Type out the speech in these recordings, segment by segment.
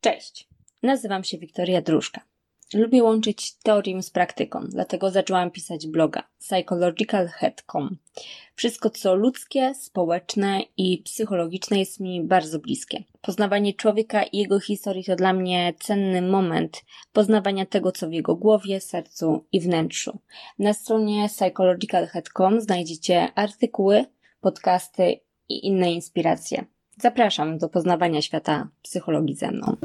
Cześć, nazywam się Wiktoria Dróżka. Lubię łączyć teorię z praktyką, dlatego zaczęłam pisać bloga psychologicalhead.com. Wszystko, co ludzkie, społeczne i psychologiczne jest mi bardzo bliskie. Poznawanie człowieka i jego historii to dla mnie cenny moment poznawania tego, co w jego głowie, sercu i wnętrzu. Na stronie psychologicalhead.com znajdziecie artykuły, podcasty i inne inspiracje. Zapraszam do poznawania świata psychologii ze mną.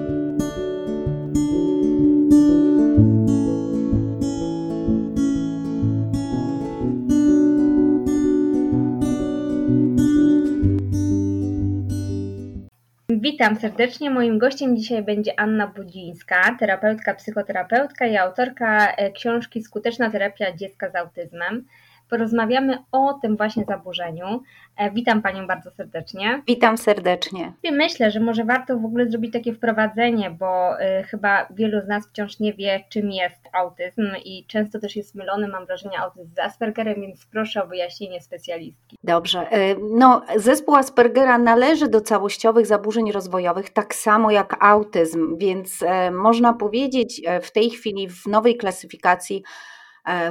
Witam serdecznie. Moim gościem dzisiaj będzie Anna Budzińska, terapeutka, psychoterapeutka i autorka e, książki Skuteczna terapia dziecka z autyzmem porozmawiamy o tym właśnie zaburzeniu. E, witam Panią bardzo serdecznie. Witam serdecznie. Myślę, że może warto w ogóle zrobić takie wprowadzenie, bo e, chyba wielu z nas wciąż nie wie, czym jest autyzm i często też jest mylony, mam wrażenie, autyzm z Aspergerem, więc proszę o wyjaśnienie specjalistki. Dobrze. E, no, zespół Aspergera należy do całościowych zaburzeń rozwojowych, tak samo jak autyzm, więc można powiedzieć w tej chwili w nowej klasyfikacji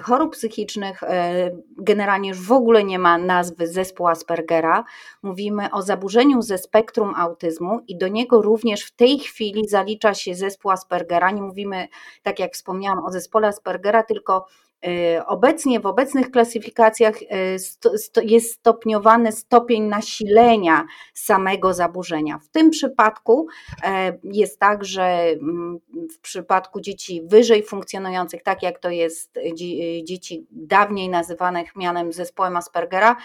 chorób psychicznych. E, generalnie już w ogóle nie ma nazwy zespół Aspergera. Mówimy o zaburzeniu ze spektrum autyzmu i do niego również w tej chwili zalicza się zespół Aspergera. Nie mówimy, tak jak wspomniałam, o zespole Aspergera, tylko obecnie w obecnych klasyfikacjach y, jest stopniowany stopień nasilenia samego zaburzenia. W tym przypadku e, jest tak, że mm, w przypadku dzieci wyżej funkcjonujących, tak jak to jest dzieci dawniej nazywanych mianem zespołem Aspergera,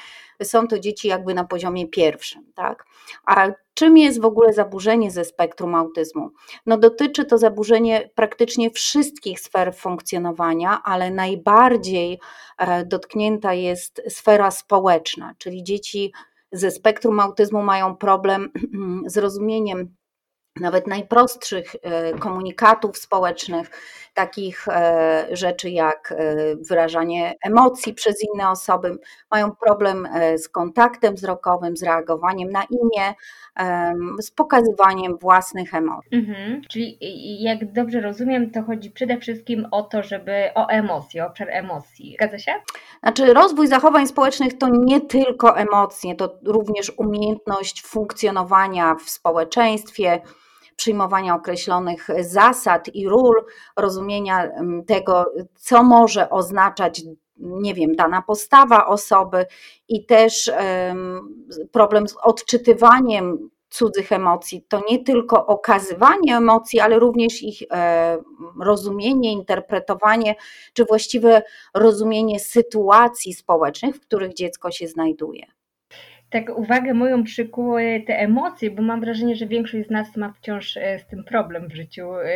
są to dzieci jakby na poziomie pierwszym. Tak? A czym jest w ogóle zaburzenie ze spektrum autyzmu? No dotyczy to zaburzenie praktycznie wszystkich sfer funkcjonowania, ale najbardziej e, dotknięta jest sfera społeczna, czyli dzieci ze spektrum autyzmu mają problem z rozumieniem nawet najprostszych e, komunikatów społecznych, takich e, rzeczy jak e, wyrażanie emocji przez inne osoby, mają problem z kontaktem wzrokowym, z reagowaniem na imię, z pokazywaniem własnych emocji. Mhm. Czyli jak dobrze rozumiem, to chodzi przede wszystkim o to, żeby o emocje, obszar emocji. Zgadza się? Znaczy, rozwój zachowań społecznych to nie tylko emocje, to również umiejętność funkcjonowania w społeczeństwie przyjmowania określonych zasad i ról, rozumienia tego, co może oznaczać nie wiem, dana postawa osoby i też problem z odczytywaniem cudzych emocji. To nie tylko okazywanie emocji, ale również ich e, rozumienie, interpretowanie, czy właściwe rozumienie sytuacji społecznych, w których dziecko się znajduje tak uwagę moją przykuły te emocje, bo mam wrażenie, że większość z nas ma wciąż e, z tym problem w życiu e,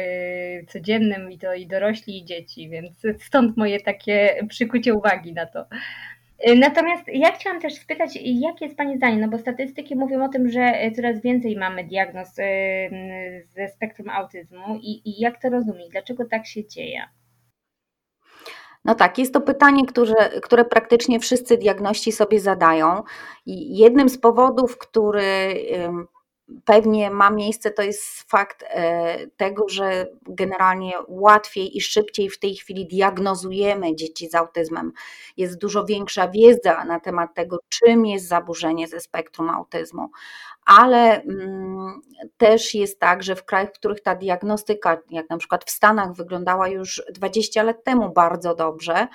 codziennym i to i dorośli i dzieci, więc stąd moje takie przykucie uwagi na to. E, natomiast ja chciałam też spytać, jakie jest Pani zdanie, no bo statystyki mówią o tym, że coraz więcej mamy diagnoz ze spektrum autyzmu i, i jak to rozumieć, dlaczego tak się dzieje? No tak, jest to pytanie, które, które praktycznie wszyscy diagności sobie zadają. I jednym z powodów, który pewnie ma miejsce, to jest fakt e, tego, że generalnie łatwiej i szybciej w tej chwili diagnozujemy dzieci z autyzmem. Jest dużo większa wiedza na temat tego, czym jest zaburzenie ze spektrum autyzmu. Ale mm, też jest tak, że w krajach, w których ta diagnostyka, jak na przykład w Stanach, wyglądała już 20 lat temu bardzo dobrze,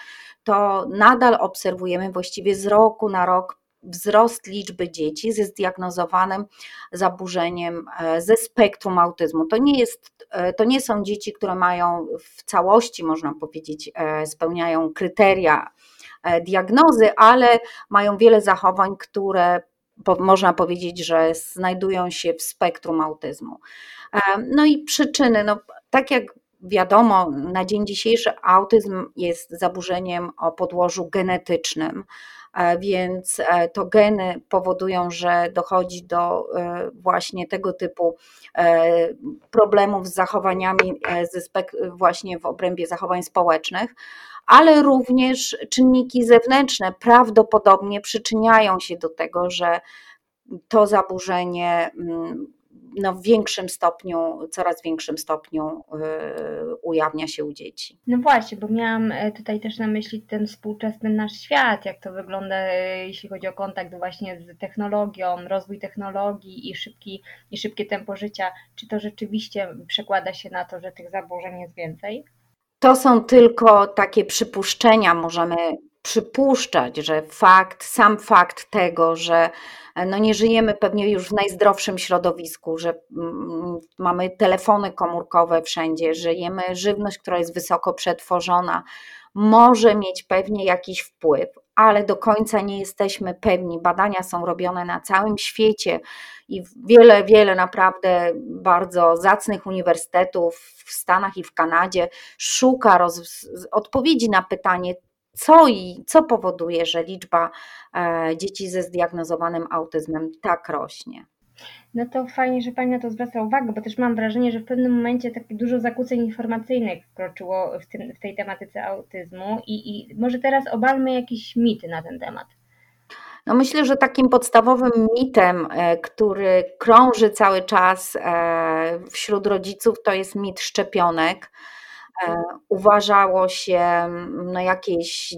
to nadal obserwujemy właściwie z roku na rok wzrost liczby dzieci ze zdiagnozowanym zaburzeniem e, ze spektrum autyzmu. To nie, jest, e, to nie są dzieci, które mają w całości, można powiedzieć, e, spełniają kryteria diagnozy, ale mają wiele zachowań, które można powiedzieć, że znajdują się w spektrum autyzmu. No i przyczyny, no, tak jak wiadomo, na dzień dzisiejszy autyzm jest zaburzeniem o podłożu genetycznym. E, więc e, to geny powodują, że dochodzi do e, właśnie tego typu problemów z zachowaniami właśnie w obrębie zachowań społecznych, ale również czynniki zewnętrzne prawdopodobnie przyczyniają się do tego, że to zaburzenie mm, no, w większym stopniu, coraz większym stopniu ujawnia się u dzieci. No właśnie, bo miałam tutaj też na myśli ten współczesny nasz świat, jak to wygląda, jeśli chodzi o kontakt właśnie z technologią, rozwój technologii i, szybki, i szybkie tempo życia. Czy to rzeczywiście przekłada się na to, że tych zaburzeń jest więcej? To są tylko takie przypuszczenia. Możemy przypuszczać, że fakt, sam fakt tego, że no nie żyjemy pewnie już w najzdrowszym środowisku, że mm, mamy telefony komórkowe wszędzie, że jemy żywność, która jest wysoko przetworzona, może mieć pewnie jakiś wpływ, ale do końca nie jesteśmy pewni. Badania są robione na całym świecie i wiele, wiele naprawdę bardzo zacnych uniwersytetów w Stanach i w Kanadzie szuka odpowiedzi na pytanie, co i co powoduje, że liczba e, dzieci ze zdiagnozowanym autyzmem tak rośnie. No to fajnie, że Pani na to zwraca uwagę, bo też mam wrażenie, że w pewnym momencie takie dużo zakłóceń informacyjnych wkroczyło w, tym, w tej tematyce autyzmu i, i może teraz obalmy jakieś mity na ten temat. No myślę, że takim podstawowym mitem, e, który krąży cały czas e, wśród rodziców, to jest mit szczepionek. Uważało się no jakieś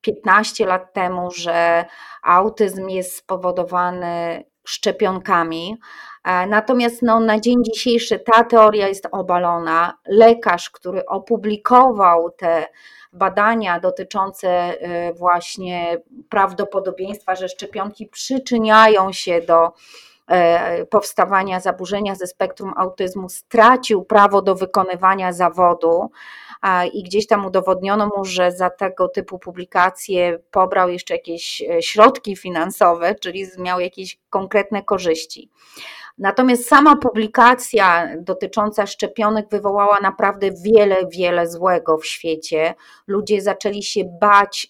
15 lat temu, że autyzm jest spowodowany szczepionkami. E, natomiast no, na dzień dzisiejszy ta teoria jest obalona. Lekarz, który opublikował te badania dotyczące e, właśnie prawdopodobieństwa, że szczepionki przyczyniają się do e, powstawania zaburzenia ze spektrum autyzmu, stracił prawo do wykonywania zawodu i gdzieś tam udowodniono mu, że za tego typu publikacje pobrał jeszcze jakieś e, środki finansowe, czyli miał jakieś konkretne korzyści. Natomiast sama publikacja dotycząca szczepionek wywołała naprawdę wiele, wiele złego w świecie. Ludzie zaczęli się bać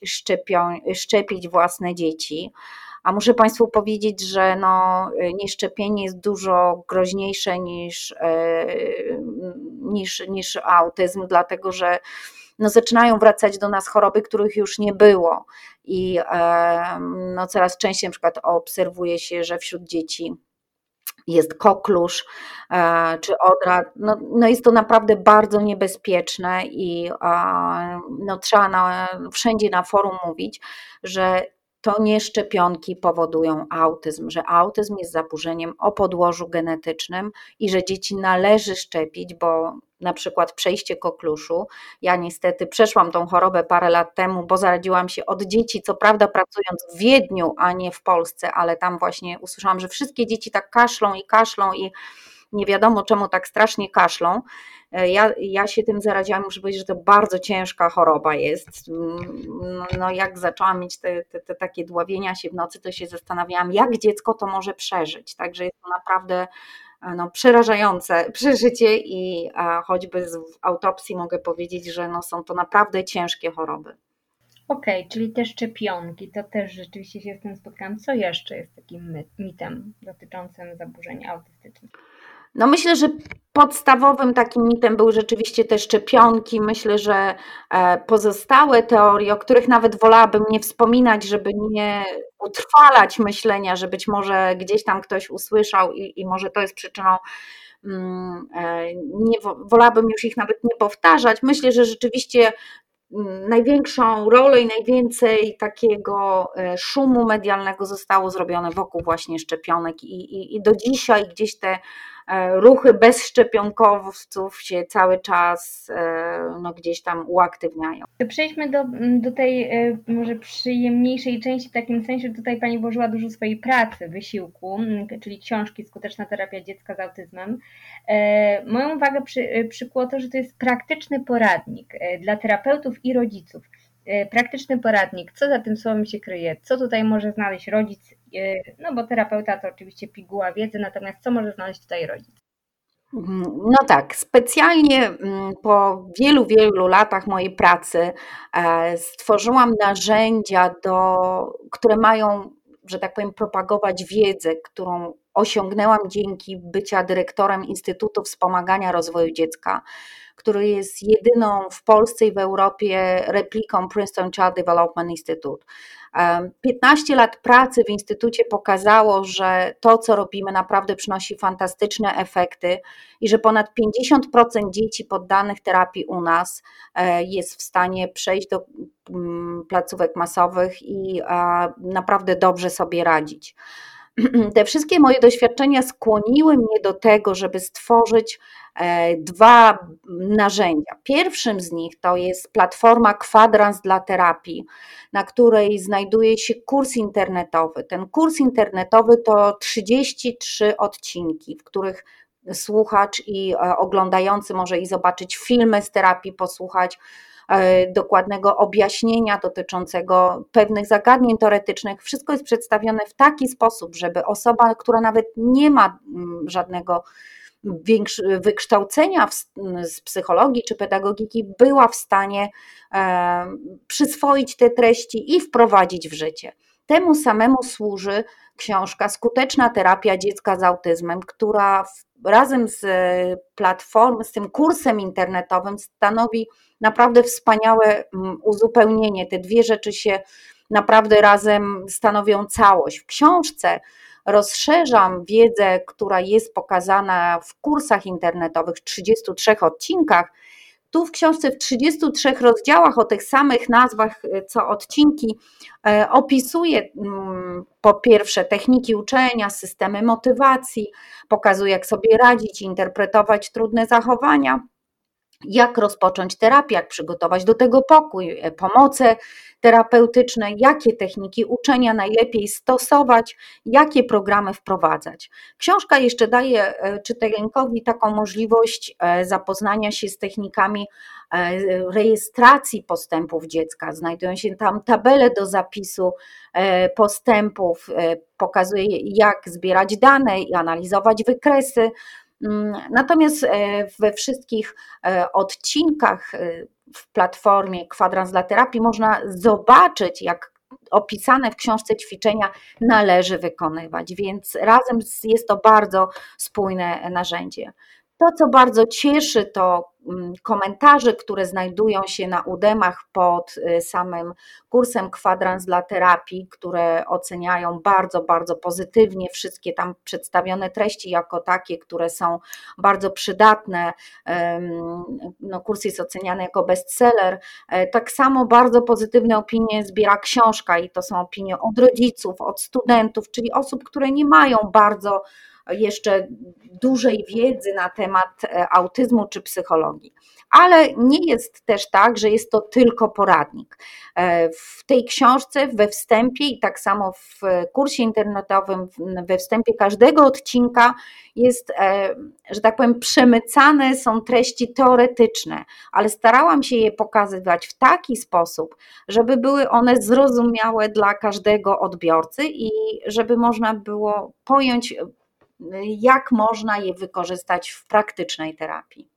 szczepić własne dzieci. A muszę Państwu powiedzieć, że no, nieszczepienie jest dużo groźniejsze niż, e, niż, niż autyzm, dlatego że no, zaczynają wracać do nas choroby, których już nie było. I e, no, coraz częściej na przykład obserwuje się, że wśród dzieci jest koklusz e, czy odra. No, no jest to naprawdę bardzo niebezpieczne i no, trzeba na, wszędzie na forum mówić, że to nie szczepionki powodują autyzm, że autyzm jest zaburzeniem o podłożu genetycznym i że dzieci należy szczepić, bo na przykład przejście kokluszu. Ja niestety przeszłam tą chorobę parę lat temu, bo zaradziłam się od dzieci, co prawda pracując w Wiedniu, a nie w Polsce, ale tam właśnie usłyszałam, że wszystkie dzieci tak kaszlą i kaszlą i nie wiadomo czemu tak strasznie kaszlą. E, ja, ja się tym zaraziłam, muszę powiedzieć, że to bardzo ciężka choroba jest. Mm, no, no jak zaczęłam mieć te, te, te, takie dławienia się w nocy, to się zastanawiałam, jak dziecko to może przeżyć. Także jest to naprawdę e, no, przerażające przeżycie i choćby z autopsji mogę powiedzieć, że no, są to naprawdę ciężkie choroby. Okej, okay, czyli te szczepionki, to też rzeczywiście się z tym spotkałam. Co jeszcze jest takim mitem dotyczącym zaburzeń autystycznych? No myślę, że podstawowym takim mitem były rzeczywiście te szczepionki. Myślę, że e, pozostałe teorie, o których nawet wolałabym nie wspominać, żeby nie utrwalać myślenia, że być może gdzieś tam ktoś usłyszał i, i może to jest przyczyną mm, e, nie, wolałabym już ich nawet nie powtarzać. Myślę, że rzeczywiście mm, największą rolę i najwięcej takiego e, szumu medialnego zostało zrobione wokół właśnie szczepionek i, i, i do dzisiaj gdzieś te E, ruchy bezszczepionkowców się cały czas e, no, gdzieś tam uaktywniają. Przejdźmy do, do tej e, może przyjemniejszej części, w takim sensie, tutaj Pani włożyła dużo swojej pracy, wysiłku, czyli książki Skuteczna terapia dziecka z autyzmem. Moją uwagę przy, to, że to jest praktyczny poradnik dla terapeutów i rodziców praktyczny poradnik, co za tym słowem się kryje, co tutaj może znaleźć rodzic, no bo terapeuta to oczywiście piguła wiedzy, natomiast co może znaleźć tutaj rodzic? No tak, specjalnie mm, po wielu, wielu latach mojej pracy e, stworzyłam narzędzia, do, które mają, że tak powiem, propagować wiedzę, którą osiągnęłam dzięki bycia dyrektorem Instytutu Wspomagania Rozwoju Dziecka, który jest jedyną w Polsce i w Europie repliką Princeton Child Development Institute. 15 lat pracy w instytucie pokazało, że to, co robimy, naprawdę przynosi fantastyczne efekty i że ponad 50% dzieci poddanych terapii u nas e, jest w stanie przejść do mm, placówek masowych i naprawdę dobrze sobie radzić. Te wszystkie moje doświadczenia skłoniły mnie do tego, żeby stworzyć e, dwa narzędzia. Pierwszym z nich to jest platforma Kwadrans dla terapii, na której znajduje się kurs internetowy. Ten kurs internetowy to 33 odcinki, w których słuchacz i e, oglądający może i zobaczyć filmy z terapii, posłuchać dokładnego objaśnienia dotyczącego pewnych zagadnień teoretycznych. Wszystko jest przedstawione w taki sposób, żeby osoba, która nawet nie ma mm, żadnego wykształcenia z psychologii czy pedagogiki, była w stanie e, przyswoić te treści i wprowadzić w życie. Temu samemu służy książka Skuteczna terapia dziecka z autyzmem, która razem z platformą, z tym kursem internetowym stanowi naprawdę wspaniałe uzupełnienie. Te dwie rzeczy się naprawdę razem stanowią całość. W książce rozszerzam wiedzę, która jest pokazana w kursach internetowych, w 33 odcinkach. Tu w książce w 33 rozdziałach o tych samych nazwach y, co odcinki e, opisuję mm, po pierwsze techniki uczenia, systemy motywacji, pokazuję jak sobie radzić, interpretować trudne zachowania jak rozpocząć terapię, jak przygotować do tego pokój, e, pomoce terapeutyczne, jakie techniki uczenia najlepiej stosować, jakie programy wprowadzać. Książka jeszcze daje e, czytelnikowi taką możliwość e, zapoznania się z technikami rejestracji postępów dziecka. Znajdują się tam tabele do zapisu postępów, pokazuje jak zbierać dane i analizować wykresy natomiast e, we wszystkich e, odcinkach e, w platformie Kwadrans dla terapii można zobaczyć, jak opisane w książce ćwiczenia należy wykonywać, więc razem jest to bardzo spójne narzędzie. To, co bardzo cieszy, to mm, komentarze, które znajdują się na udemach pod y, samym kursem kwadrans dla terapii, które oceniają bardzo, bardzo pozytywnie wszystkie tam przedstawione treści jako takie, które są bardzo przydatne. No, kurs jest oceniany jako bestseller. E, tak samo bardzo pozytywne opinie zbiera książka i to są opinie od rodziców, od studentów, czyli osób, które nie mają bardzo jeszcze dużej wiedzy na temat e, autyzmu czy psychologii. Ale nie jest też tak, że jest to tylko poradnik. E, w tej książce, we wstępie i tak samo w kursie internetowym, we wstępie każdego odcinka jest, e, że tak powiem, przemycane są treści teoretyczne, ale starałam się je pokazywać w taki sposób, żeby były one zrozumiałe dla każdego odbiorcy i żeby można było pojąć jak można je wykorzystać w praktycznej terapii.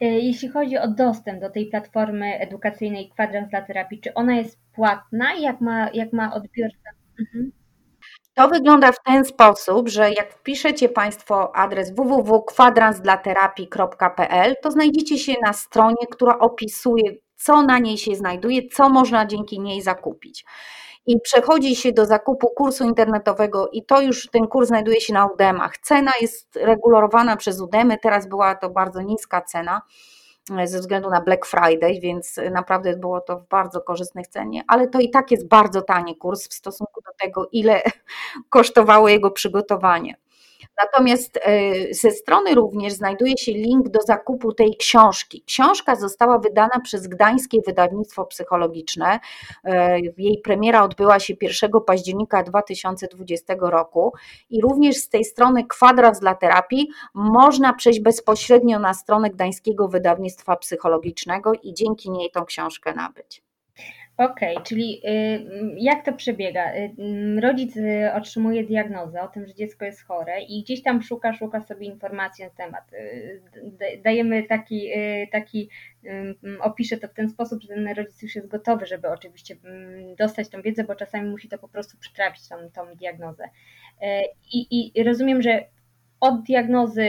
E, jeśli chodzi o dostęp do tej platformy edukacyjnej Kwadrans dla terapii, czy ona jest płatna? Jak ma, jak ma odbiorca? Mhm. To wygląda w ten sposób, że jak wpiszecie Państwo adres www.kwadransdlaterapii.pl, to znajdziecie się na stronie, która opisuje, co na niej się znajduje, co można dzięki niej zakupić i przechodzi się do zakupu kursu internetowego i to już ten kurs znajduje się na Udemach. Cena jest regulowana przez Udemy, teraz była to bardzo niska cena e, ze względu na Black Friday, więc naprawdę było to w bardzo korzystnej cenie, ale to i tak jest bardzo tani kurs w stosunku do tego, ile kosztowało jego przygotowanie. Natomiast e, ze strony również znajduje się link do zakupu tej książki. Książka została wydana przez Gdańskie Wydawnictwo Psychologiczne. E, jej premiera odbyła się 1 października 2020 roku i również z tej strony Kwadrans dla terapii można przejść bezpośrednio na stronę Gdańskiego Wydawnictwa Psychologicznego i dzięki niej tą książkę nabyć. Okej, czyli y, jak to przebiega? Y, mm, rodzic y, otrzymuje diagnozę o tym, że dziecko jest chore i gdzieś tam szuka, szuka sobie informacji na temat. Dajemy taki, taki opiszę to w ten sposób, że ten rodzic już jest gotowy, żeby oczywiście dostać tą wiedzę, bo czasami musi to po prostu przytrafić tą, tą diagnozę. I, I rozumiem, że od diagnozy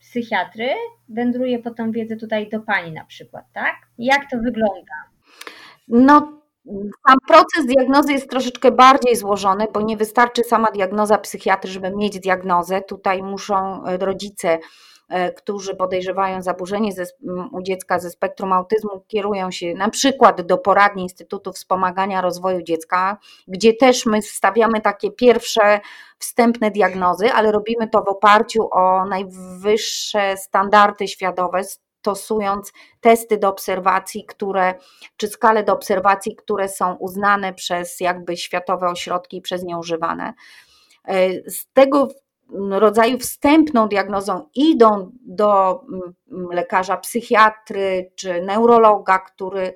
psychiatry wędruje potem wiedzę tutaj do Pani na przykład, tak? Jak to wygląda? No, sam proces diagnozy jest troszeczkę bardziej złożony, bo nie wystarczy sama diagnoza psychiatry, żeby mieć diagnozę. Tutaj muszą rodzice E, którzy podejrzewają zaburzenie u dziecka ze spektrum autyzmu, kierują się na przykład do poradni Instytutu Wspomagania Rozwoju Dziecka, gdzie też my stawiamy takie pierwsze wstępne diagnozy, ale robimy to w oparciu o najwyższe standardy światowe, stosując testy do obserwacji, które, czy skale do obserwacji, które są uznane przez jakby światowe ośrodki i przez nie używane. E, z tego rodzaju wstępną diagnozą idą do mm, lekarza psychiatry czy neurologa, który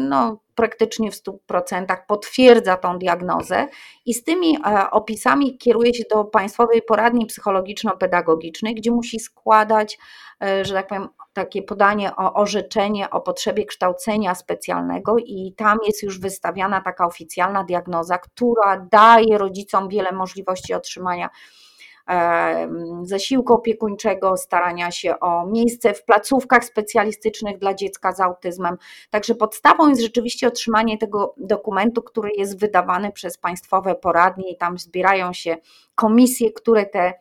no, praktycznie w 100% potwierdza tą diagnozę i z tymi e, opisami kieruje się do Państwowej Poradni Psychologiczno-Pedagogicznej, gdzie musi składać, e, że tak powiem, takie podanie o orzeczenie o potrzebie kształcenia specjalnego i tam jest już wystawiana taka oficjalna diagnoza, która daje rodzicom wiele możliwości otrzymania zasiłku opiekuńczego, starania się o miejsce w placówkach specjalistycznych dla dziecka z autyzmem. Także podstawą jest rzeczywiście otrzymanie tego dokumentu, który jest wydawany przez państwowe poradnie i tam zbierają się komisje, które te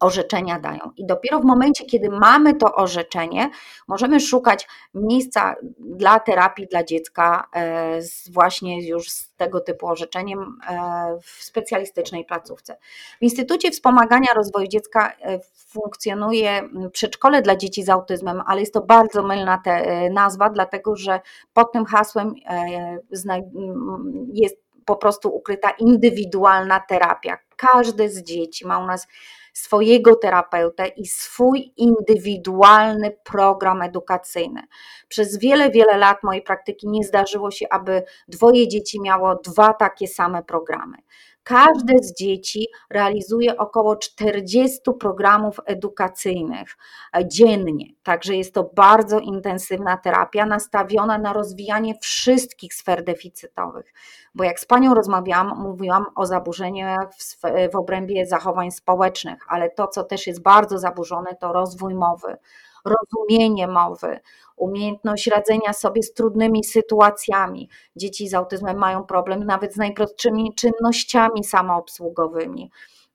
orzeczenia dają. I dopiero w momencie, kiedy mamy to orzeczenie, możemy szukać miejsca dla terapii dla dziecka e, właśnie już z tego typu orzeczeniem e, w specjalistycznej placówce. W Instytucie Wspomagania Rozwoju Dziecka e, funkcjonuje przedszkole dla dzieci z autyzmem, ale jest to bardzo mylna nazwa, dlatego że pod tym hasłem jest po prostu ukryta indywidualna terapia. Każde z dzieci ma u nas swojego terapeutę i swój indywidualny program edukacyjny. Przez wiele, wiele lat mojej praktyki nie zdarzyło się, aby dwoje dzieci miało dwa takie same programy. Każde z dzieci realizuje około 40 programów edukacyjnych e, dziennie, także jest to bardzo intensywna terapia nastawiona na rozwijanie wszystkich sfer deficytowych. Bo jak z Panią rozmawiałam, mówiłam o zaburzeniach w, w obrębie zachowań społecznych, ale to, co też jest bardzo zaburzone, to rozwój mowy rozumienie mowy, umiejętność radzenia sobie z trudnymi sytuacjami. Dzieci z autyzmem mają problem nawet z najprostszymi czynnościami samoobsługowymi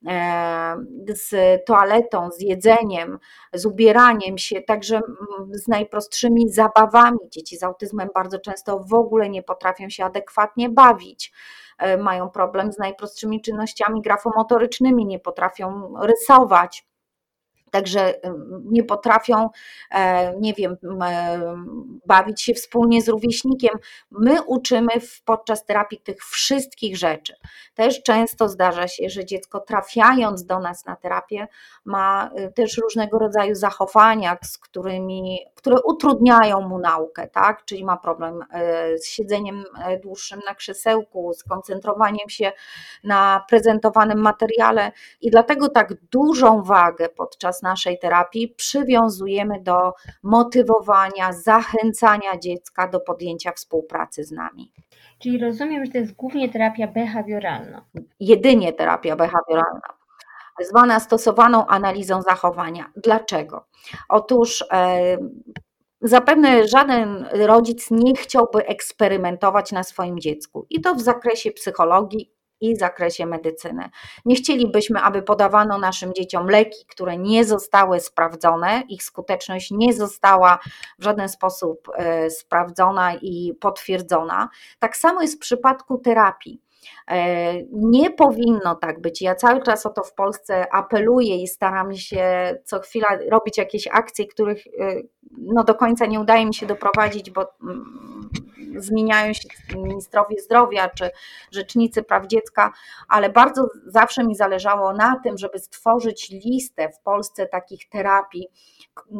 e, z toaletą, z jedzeniem, z ubieraniem się, także z najprostszymi zabawami. Dzieci z autyzmem bardzo często w ogóle nie potrafią się adekwatnie bawić. E, mają problem z najprostszymi czynnościami grafomotorycznymi, nie potrafią rysować Także nie potrafią, e, nie wiem, bawić się wspólnie z rówieśnikiem. My uczymy podczas terapii tych wszystkich rzeczy. Też często zdarza się, że dziecko trafiając do nas na terapię ma y, też różnego rodzaju zachowania, z którymi, które utrudniają mu naukę, tak? Czyli ma problem e, z siedzeniem e, dłuższym na krzesełku, z koncentrowaniem się na prezentowanym materiale i dlatego tak dużą wagę podczas naszej terapii przywiązujemy do motywowania, zachęcania dziecka do podjęcia współpracy z nami. Czyli rozumiem, że to jest głównie terapia behawioralna. Jedynie terapia behawioralna zwana stosowaną analizą zachowania. Dlaczego? Otóż e, Zapewne żaden rodzic nie chciałby eksperymentować na swoim dziecku i to w zakresie psychologii i zakresie medycyny. Nie chcielibyśmy, aby podawano naszym dzieciom leki, które nie zostały sprawdzone, ich skuteczność nie została w żaden sposób e, sprawdzona i potwierdzona. Tak samo jest w przypadku terapii. E, nie powinno tak być. Ja cały czas o to w Polsce apeluję i staram się co chwila robić jakieś akcje, których e, no do końca nie udaje mi się doprowadzić, bo mm, zmieniają się ministrowie zdrowia czy rzecznicy praw dziecka, ale bardzo zawsze mi zależało na tym, żeby stworzyć listę w Polsce takich terapii,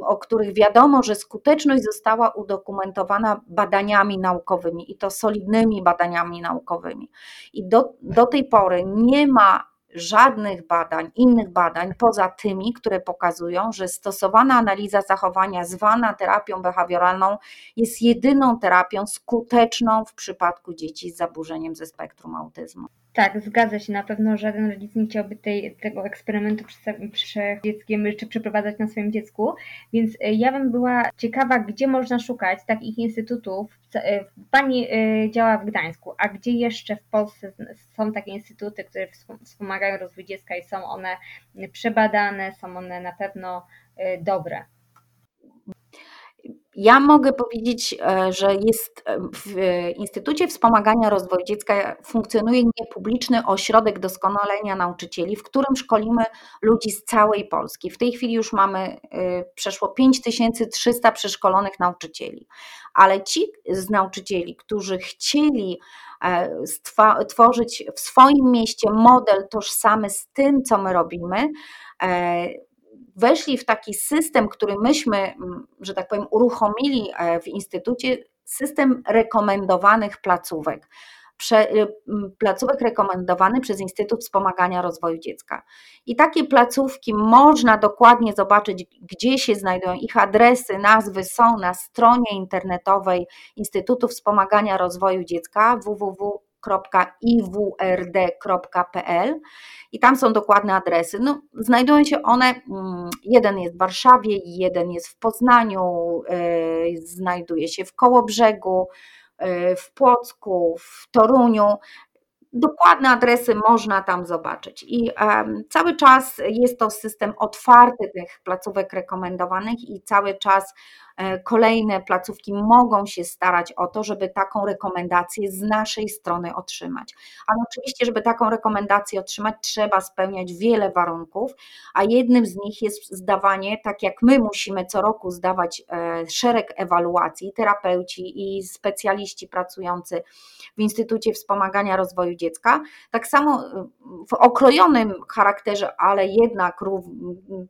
o których wiadomo, że skuteczność została udokumentowana badaniami naukowymi i to solidnymi badaniami naukowymi. I do, do tej pory nie ma żadnych badań, innych badań poza tymi, które pokazują, że stosowana analiza zachowania, zwana terapią behawioralną, jest jedyną terapią skuteczną w przypadku dzieci z zaburzeniem ze spektrum autyzmu. Tak, zgadza się. Na pewno żaden rodzic nie chciałby tej, tego eksperymentu przy dzieckiem czy przeprowadzać na swoim dziecku, więc e, ja bym była ciekawa, gdzie można szukać takich instytutów. E, pani e, działa w Gdańsku, a gdzie jeszcze w Polsce są takie instytuty, które wspomagają rozwój dziecka i są one przebadane, są one na pewno dobre? Ja mogę powiedzieć, e, że jest e, w Instytucie Wspomagania Rozwoju Dziecka funkcjonuje niepubliczny ośrodek doskonalenia nauczycieli, w którym szkolimy ludzi z całej Polski. W tej chwili już mamy e, przeszło 5300 przeszkolonych nauczycieli, ale ci z nauczycieli, którzy chcieli stworzyć w swoim mieście model tożsamy z tym, co my robimy, weszli w taki system, który myśmy, mm, że tak powiem, uruchomili e, w instytucie, system rekomendowanych placówek. Prze, y, placówek rekomendowany przez Instytut Wspomagania Rozwoju Dziecka. I takie placówki można dokładnie zobaczyć, gdzie się znajdują. Ich adresy, nazwy są na stronie internetowej Instytutu Wspomagania Rozwoju Dziecka www www.iwrd.pl i tam są dokładne adresy. No, znajdują się one, mm, jeden jest w Warszawie, jeden jest w Poznaniu, y, znajduje się w Kołobrzegu, y, w Płocku, w Toruniu. Dokładne adresy można tam zobaczyć. I cały czas jest to system otwarty tych placówek rekomendowanych i cały czas kolejne placówki mogą się starać o to, żeby taką rekomendację z naszej strony otrzymać. Ale oczywiście, żeby taką rekomendację otrzymać, trzeba spełniać wiele warunków, a jednym z nich jest zdawanie, tak jak my musimy co roku zdawać e, szereg ewaluacji, terapeuci i specjaliści pracujący w Instytucie Wspomagania Rozwoju Dziecka, tak samo e, w okrojonym charakterze, ale jednak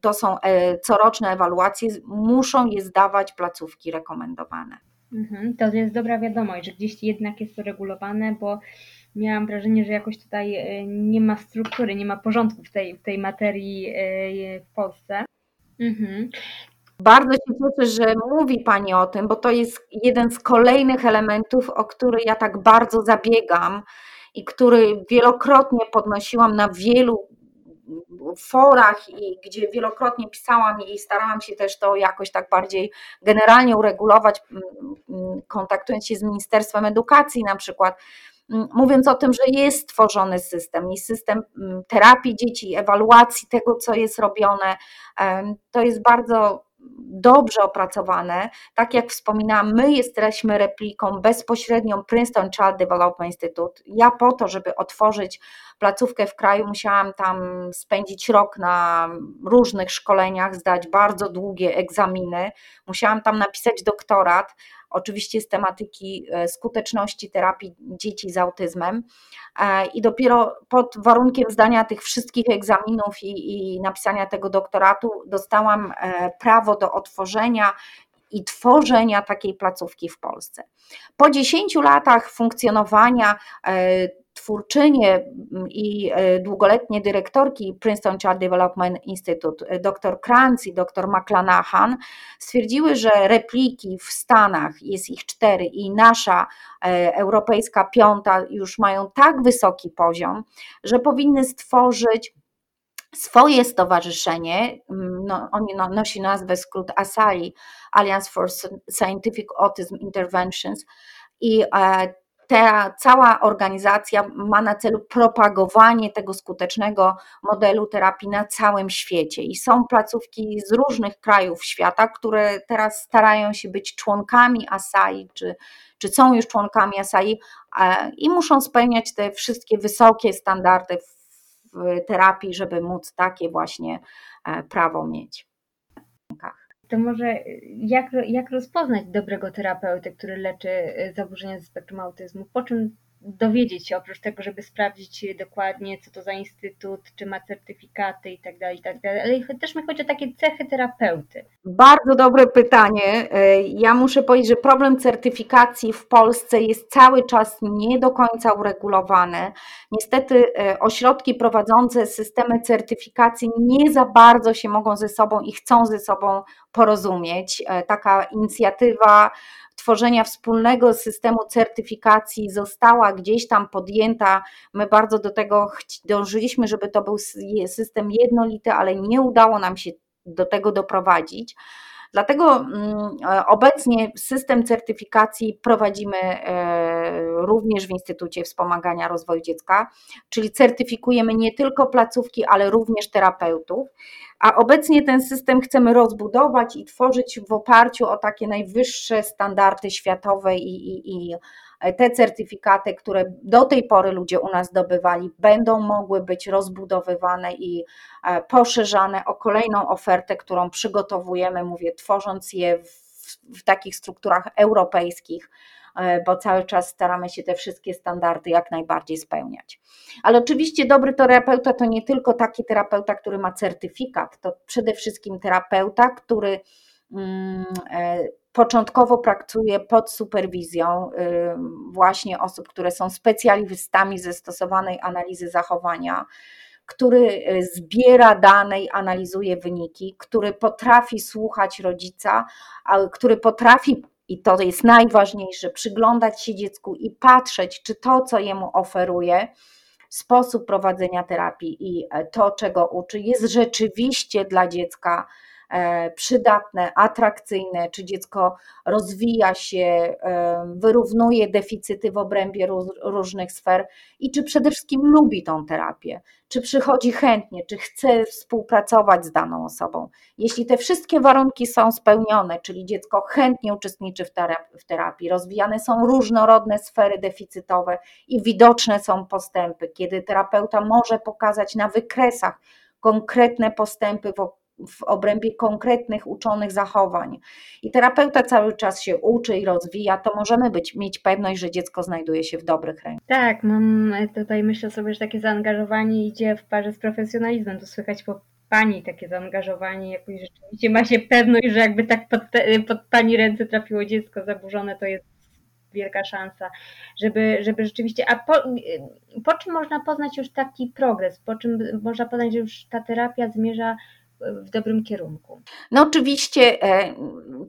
to są coroczne ewaluacje, muszą je zdawać placówki rekomendowane. Mhm, to jest dobra wiadomość, że gdzieś jednak jest to regulowane, bo miałam wrażenie, że jakoś tutaj e, nie ma struktury, nie ma porządku w tej, w tej materii e, w Polsce. Mhm. Bardzo się cieszę, że mówi Pani o tym, bo to jest jeden z kolejnych elementów, o który ja tak bardzo zabiegam i który wielokrotnie podnosiłam na wielu forach i gdzie wielokrotnie pisałam i starałam się też to jakoś tak bardziej generalnie uregulować, kontaktując się z Ministerstwem Edukacji na przykład, mówiąc o tym, że jest tworzony system i system terapii dzieci, ewaluacji tego, co jest robione. To jest bardzo dobrze opracowane. Tak jak wspominałam, my jesteśmy repliką bezpośrednią Princeton Child Development Institute. Ja po to, żeby otworzyć placówkę w kraju, musiałam tam spędzić rok na różnych szkoleniach, zdać bardzo długie egzaminy. Musiałam tam napisać doktorat, oczywiście z tematyki e, skuteczności terapii dzieci z autyzmem. E, I dopiero pod warunkiem zdania tych wszystkich egzaminów i, i napisania tego doktoratu dostałam e, prawo do otworzenia i tworzenia takiej placówki w Polsce. Po 10 latach funkcjonowania twórczynie mm, i e, długoletnie dyrektorki Princeton Child Development Institute, e, dr Kranz i dr McClanahan, stwierdziły, że repliki w Stanach, jest ich cztery i nasza e, europejska piąta już mają tak wysoki poziom, że powinny stworzyć swoje stowarzyszenie, mm, no, no, nosi nazwę skrót ASAI, Alliance for Scientific Autism Interventions. I ta cała organizacja ma na celu propagowanie tego skutecznego modelu terapii na całym świecie. I są placówki z różnych krajów świata, które teraz starają się być członkami ASAI, czy, czy są już członkami ASAI i muszą spełniać te wszystkie wysokie standardy w terapii, żeby móc takie właśnie e, prawo mieć to może jak, jak rozpoznać dobrego terapeuty, który leczy zaburzenia ze spektrum autyzmu? Po czym dowiedzieć się, oprócz tego, żeby sprawdzić dokładnie, co to za instytut, czy ma certyfikaty i tak dalej, i tak dalej, ale też mi chodzi o takie cechy terapeuty. Bardzo dobre pytanie. E, ja muszę powiedzieć, że problem certyfikacji w Polsce jest cały czas nie do końca uregulowany. Niestety e, ośrodki prowadzące systemy certyfikacji nie za bardzo się mogą ze sobą i chcą ze sobą porozumieć. E, taka inicjatywa stworzenia wspólnego systemu certyfikacji została gdzieś tam podjęta. My bardzo do tego dążyliśmy, żeby to był system jednolity, ale nie udało nam się do tego doprowadzić. Dlatego mm, e, obecnie system certyfikacji prowadzimy e, również w Instytucie Wspomagania Rozwoju Dziecka, czyli certyfikujemy nie tylko placówki, ale również terapeutów. A obecnie ten system chcemy rozbudować i tworzyć w oparciu o takie najwyższe standardy światowe i, i, i te certyfikaty, które do tej pory ludzie u nas zdobywali, będą mogły być rozbudowywane i e, poszerzane o kolejną ofertę, którą przygotowujemy, mówię, tworząc je w, w takich strukturach europejskich, e, bo cały czas staramy się te wszystkie standardy jak najbardziej spełniać. Ale oczywiście dobry terapeuta to nie tylko taki terapeuta, który ma certyfikat, to przede wszystkim terapeuta, który mm, e, początkowo pracuje pod superwizją właśnie osób, które są specjalistami ze stosowanej analizy zachowania, który y, zbiera dane i analizuje wyniki, który potrafi słuchać rodzica, który potrafi i to jest najważniejsze, przyglądać się dziecku i patrzeć, czy to, co jemu oferuje, sposób prowadzenia terapii i e, to, czego uczy, jest rzeczywiście dla dziecka przydatne, atrakcyjne, czy dziecko rozwija się, e, wyrównuje deficyty w obrębie różnych sfer i czy przede wszystkim lubi tą terapię, czy przychodzi chętnie, czy chce współpracować z daną osobą. Jeśli te wszystkie warunki są spełnione, czyli dziecko chętnie uczestniczy w terapii, rozwijane są różnorodne sfery deficytowe i widoczne są postępy, kiedy terapeuta może pokazać na wykresach konkretne postępy w w obrębie konkretnych uczonych zachowań. I terapeuta cały czas się uczy i rozwija, to możemy być, mieć pewność, że dziecko znajduje się w dobrych rękach. Tak, mam tutaj myślę sobie, że takie zaangażowanie idzie w parze z profesjonalizmem. To słychać po pani takie zaangażowanie, jakoś rzeczywiście ma się pewność, że jakby tak pod, te, pod pani ręce trafiło dziecko zaburzone, to jest wielka szansa, żeby, żeby rzeczywiście. A po, po czym można poznać już taki progres? Po czym można poznać, że już ta terapia zmierza w dobrym kierunku. No oczywiście e,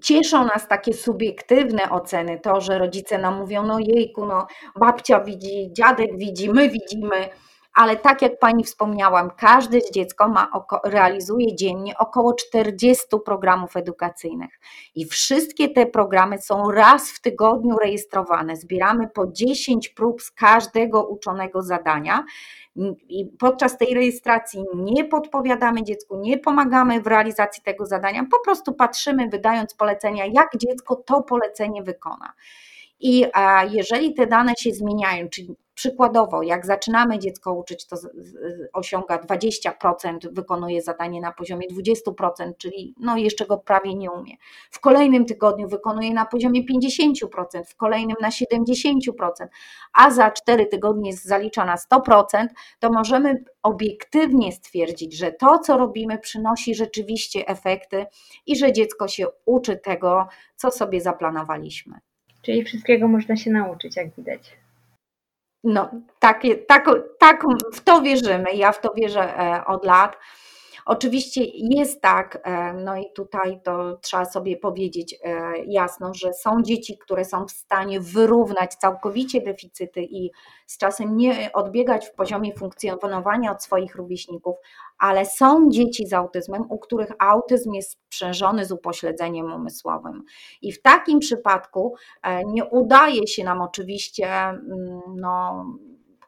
cieszą nas takie subiektywne oceny, to, że rodzice nam mówią, no jejku, no babcia widzi, dziadek widzi, my widzimy, ale tak jak Pani wspomniałam, każde dziecko ma, realizuje dziennie około 40 programów edukacyjnych i wszystkie te programy są raz w tygodniu rejestrowane. Zbieramy po 10 prób z każdego uczonego zadania i podczas tej rejestracji nie podpowiadamy dziecku, nie pomagamy w realizacji tego zadania, po prostu patrzymy, wydając polecenia, jak dziecko to polecenie wykona. I jeżeli te dane się zmieniają, czyli Przykładowo, jak zaczynamy dziecko uczyć, to osiąga 20%, wykonuje zadanie na poziomie 20%, czyli no jeszcze go prawie nie umie. W kolejnym tygodniu wykonuje na poziomie 50%, w kolejnym na 70%, a za 4 tygodnie zalicza na 100%, to możemy obiektywnie stwierdzić, że to, co robimy, przynosi rzeczywiście efekty i że dziecko się uczy tego, co sobie zaplanowaliśmy. Czyli wszystkiego można się nauczyć, jak widać. No, tak, tak, tak w to wierzymy. Ja w to wierzę e, od lat. Oczywiście jest tak, e, no i tutaj to trzeba sobie powiedzieć e, jasno, że są dzieci, które są w stanie wyrównać całkowicie deficyty i z czasem nie odbiegać w poziomie funkcjonowania od swoich rówieśników, ale są dzieci z autyzmem, u których autyzm jest sprzężony z upośledzeniem umysłowym. I w takim przypadku e, nie udaje się nam oczywiście mm, no,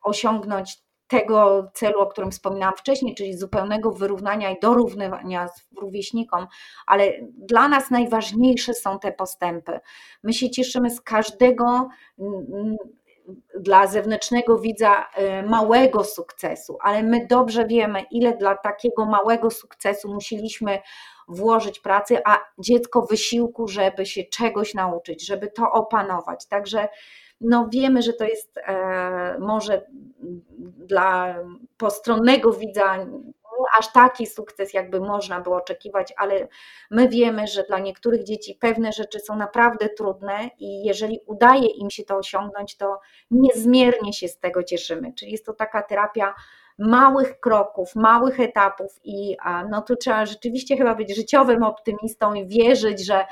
osiągnąć tego celu, o którym wspominałam wcześniej, czyli zupełnego wyrównania i dorównania rówieśnikom, ale dla nas najważniejsze są te postępy. My się cieszymy z każdego dla zewnętrznego widza e, małego sukcesu, ale my dobrze wiemy, ile dla takiego małego sukcesu musieliśmy włożyć pracy, a dziecko wysiłku, żeby się czegoś nauczyć, żeby to opanować. Także no wiemy, że to jest e, może dla postronnego widza aż taki sukces, jakby można było oczekiwać, ale my wiemy, że dla niektórych dzieci pewne rzeczy są naprawdę trudne i jeżeli udaje im się to osiągnąć, to niezmiernie się z tego cieszymy. Czyli jest to taka terapia małych kroków, małych etapów i no tu trzeba rzeczywiście chyba być życiowym optymistą i wierzyć, że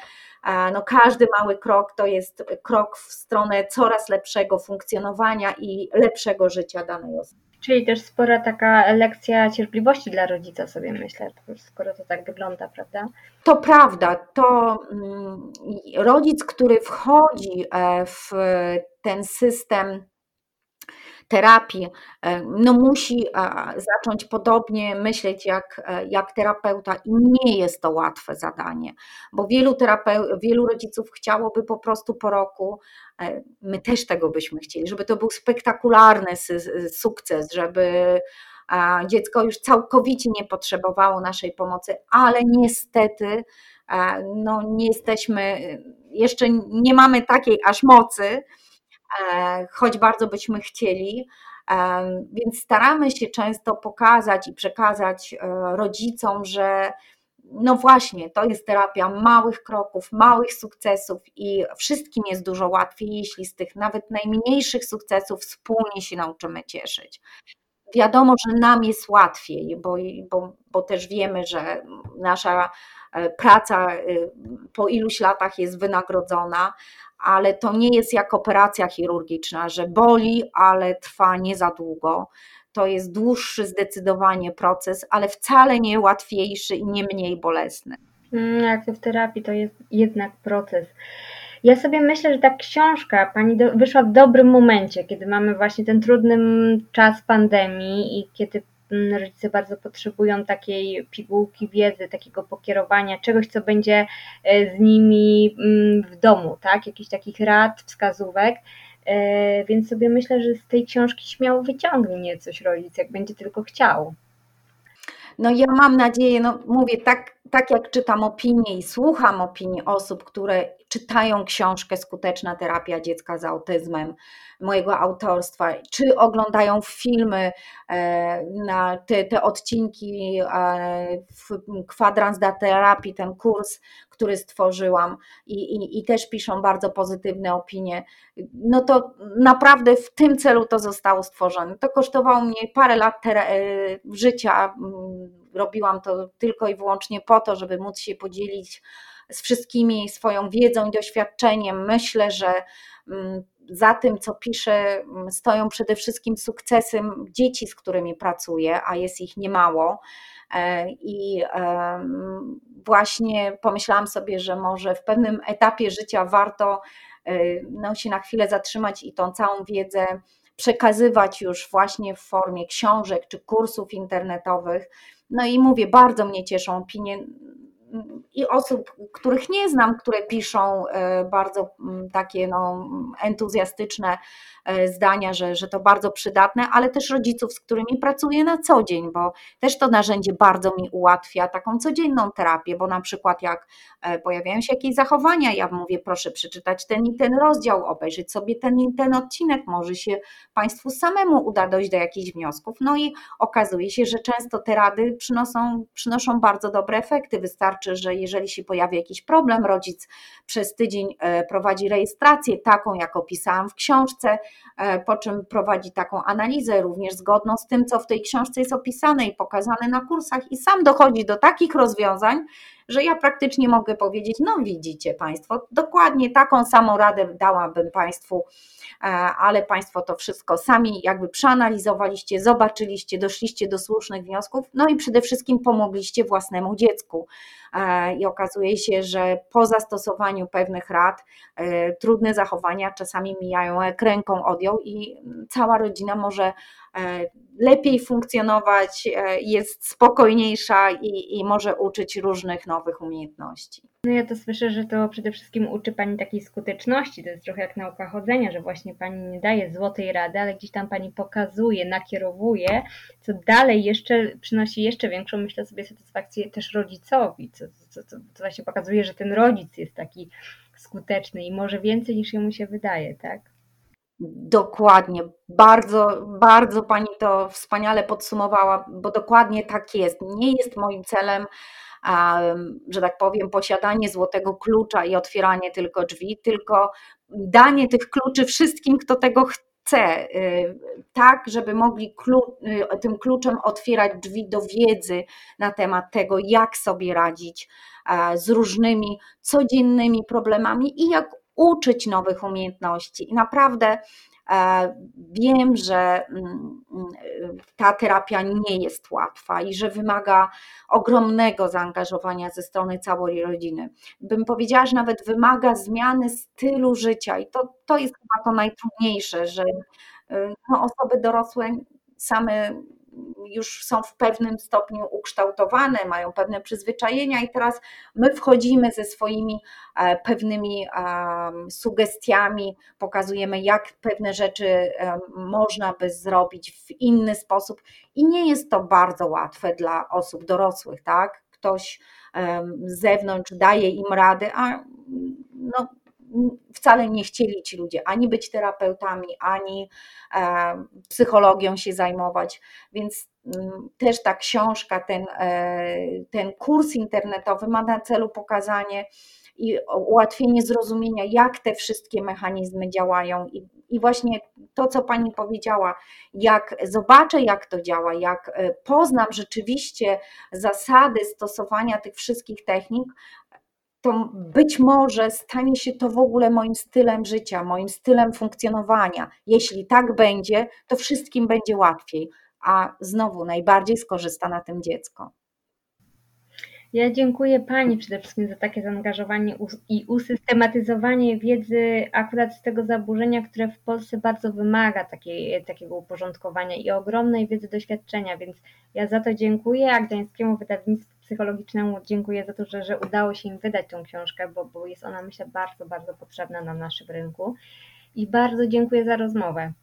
no każdy mały krok to jest krok w stronę coraz lepszego funkcjonowania i lepszego życia danej osoby. Czyli też spora taka lekcja cierpliwości dla rodzica, sobie myślę, skoro to tak wygląda, prawda? To prawda. To mm, rodzic, który wchodzi e, w ten system terapii, e, no musi zacząć podobnie myśleć jak, e, jak terapeuta i nie jest to łatwe zadanie, bo wielu, terapeu- wielu rodziców chciałoby po prostu po roku, e, my też tego byśmy chcieli, żeby to był spektakularny sukces, żeby dziecko już całkowicie nie potrzebowało naszej pomocy, ale niestety no nie jesteśmy, jeszcze nie mamy takiej aż mocy, choć bardzo byśmy chcieli. E, więc staramy się często pokazać i przekazać e, rodzicom, że no właśnie, to jest terapia małych kroków, małych sukcesów i wszystkim jest dużo łatwiej, jeśli z tych nawet najmniejszych sukcesów wspólnie się nauczymy cieszyć. Wiadomo, że nam jest łatwiej, bo, bo, bo też wiemy, że nasza praca po iluś latach jest wynagrodzona, ale to nie jest jak operacja chirurgiczna, że boli, ale trwa nie za długo. To jest dłuższy zdecydowanie proces, ale wcale nie łatwiejszy i nie mniej bolesny. Mm, jak w terapii to jest jednak proces. Ja sobie myślę, że ta książka pani do, wyszła w dobrym momencie, kiedy mamy właśnie ten trudny czas pandemii i kiedy rodzice bardzo potrzebują takiej pigułki wiedzy, takiego pokierowania, czegoś, co będzie e, z nimi w domu, tak? Jakichś takich rad, wskazówek. E, więc sobie myślę, że z tej książki śmiało wyciągnie coś rodzic, jak będzie tylko chciał. No ja mam nadzieję, no mówię, tak, tak jak czytam opinie i słucham opinii osób, które czytają książkę Skuteczna terapia dziecka z autyzmem, mojego autorstwa, czy oglądają filmy e, na te, te odcinki e, kwadrans da terapii, ten kurs, który stworzyłam i, i, i też piszą bardzo pozytywne opinie, no to naprawdę w tym celu to zostało stworzone. To kosztowało mnie parę lat e, życia, robiłam to tylko i wyłącznie po to, żeby móc się podzielić z wszystkimi swoją wiedzą i doświadczeniem. Myślę, że za tym, co piszę, stoją przede wszystkim sukcesy dzieci, z którymi pracuję, a jest ich niemało. E, I właśnie pomyślałam sobie, że może w pewnym etapie życia warto e, no, się na chwilę zatrzymać i tą całą wiedzę przekazywać już właśnie w formie książek czy kursów internetowych. No i mówię, bardzo mnie cieszą opinie i osób, których nie znam, które piszą e, bardzo mm, takie no, entuzjastyczne e, zdania, że, że to bardzo przydatne, ale też rodziców, z którymi pracuję na co dzień, bo też to narzędzie bardzo mi ułatwia taką codzienną terapię, bo na przykład jak e, pojawiają się jakieś zachowania, ja mówię, proszę przeczytać ten i ten rozdział, obejrzeć sobie ten i ten odcinek, może się Państwu samemu uda dojść do jakichś wniosków. No i okazuje się, że często te rady przynoszą, przynoszą bardzo dobre efekty. Wystarczy, że jeżeli się pojawi jakiś problem, rodzic przez tydzień e, prowadzi rejestrację taką, jak opisałam w książce, e, po czym prowadzi taką analizę również zgodną z tym, co w tej książce jest opisane i pokazane na kursach i sam dochodzi do takich rozwiązań, że ja praktycznie mogę powiedzieć, no widzicie Państwo, dokładnie taką samą radę dałabym Państwu, e, ale Państwo to wszystko sami jakby przeanalizowaliście, zobaczyliście, doszliście do słusznych wniosków, no i przede wszystkim pomogliście własnemu dziecku. E, I okazuje się, że po zastosowaniu pewnych rad e, trudne zachowania czasami mijają jak ręką odjął i cała rodzina może lepiej funkcjonować, e, jest spokojniejsza i, i może uczyć różnych nowych umiejętności. No ja to słyszę, że to przede wszystkim uczy Pani takiej skuteczności, to jest trochę jak nauka chodzenia, że właśnie Pani nie daje złotej rady, ale gdzieś tam Pani pokazuje, nakierowuje, co dalej jeszcze przynosi jeszcze większą, myślę sobie, satysfakcję też rodzicowi, co, co, co, co właśnie pokazuje, że ten rodzic jest taki skuteczny i może więcej niż jemu się wydaje, tak? Dokładnie, bardzo, bardzo Pani to wspaniale podsumowała, bo dokładnie tak jest. Nie jest moim celem, że tak powiem, posiadanie złotego klucza i otwieranie tylko drzwi, tylko danie tych kluczy wszystkim, kto tego chce chce, tak, żeby mogli tym kluczem otwierać drzwi do wiedzy na temat tego, jak sobie radzić z różnymi codziennymi problemami i jak uczyć nowych umiejętności. I naprawdę E, wiem, że mm, ta terapia nie jest łatwa i że wymaga ogromnego zaangażowania ze strony całej rodziny. Bym powiedziała, że nawet wymaga zmiany stylu życia i to, to jest chyba to najtrudniejsze, że y, no, osoby dorosłe same już są w pewnym stopniu ukształtowane, mają pewne przyzwyczajenia, i teraz my wchodzimy ze swoimi e, pewnymi sugestiami, pokazujemy, jak pewne rzeczy e, można by zrobić w inny sposób, i nie jest to bardzo łatwe dla osób dorosłych, tak? Ktoś z zewnątrz daje im radę, a no, wcale nie chcieli ci ludzie ani być terapeutami, ani e, psychologią się zajmować, więc mm, też ta książka, ten, e, ten kurs internetowy ma na celu pokazanie i ułatwienie zrozumienia, jak te wszystkie mechanizmy działają. I, i właśnie to, co Pani powiedziała, jak zobaczę, jak to działa, jak e, poznam rzeczywiście zasady stosowania tych wszystkich technik, to być może stanie się to w ogóle moim stylem życia, moim stylem funkcjonowania. Jeśli tak będzie, to wszystkim będzie łatwiej, a znowu najbardziej skorzysta na tym dziecko. Ja dziękuję Pani przede wszystkim za takie zaangażowanie i usystematyzowanie wiedzy akurat z tego zaburzenia, które w Polsce bardzo wymaga takiej, takiego uporządkowania i ogromnej wiedzy doświadczenia, więc ja za to dziękuję, a Gdańskiemu Wydawnictwu Psychologicznemu dziękuję za to, że, że udało się im wydać tą książkę, bo, bo jest ona myślę bardzo, bardzo potrzebna na naszym rynku i bardzo dziękuję za rozmowę.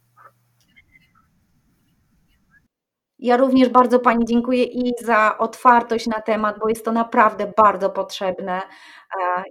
Ja również bardzo Pani dziękuję i za otwartość na temat, bo jest to naprawdę bardzo potrzebne. E,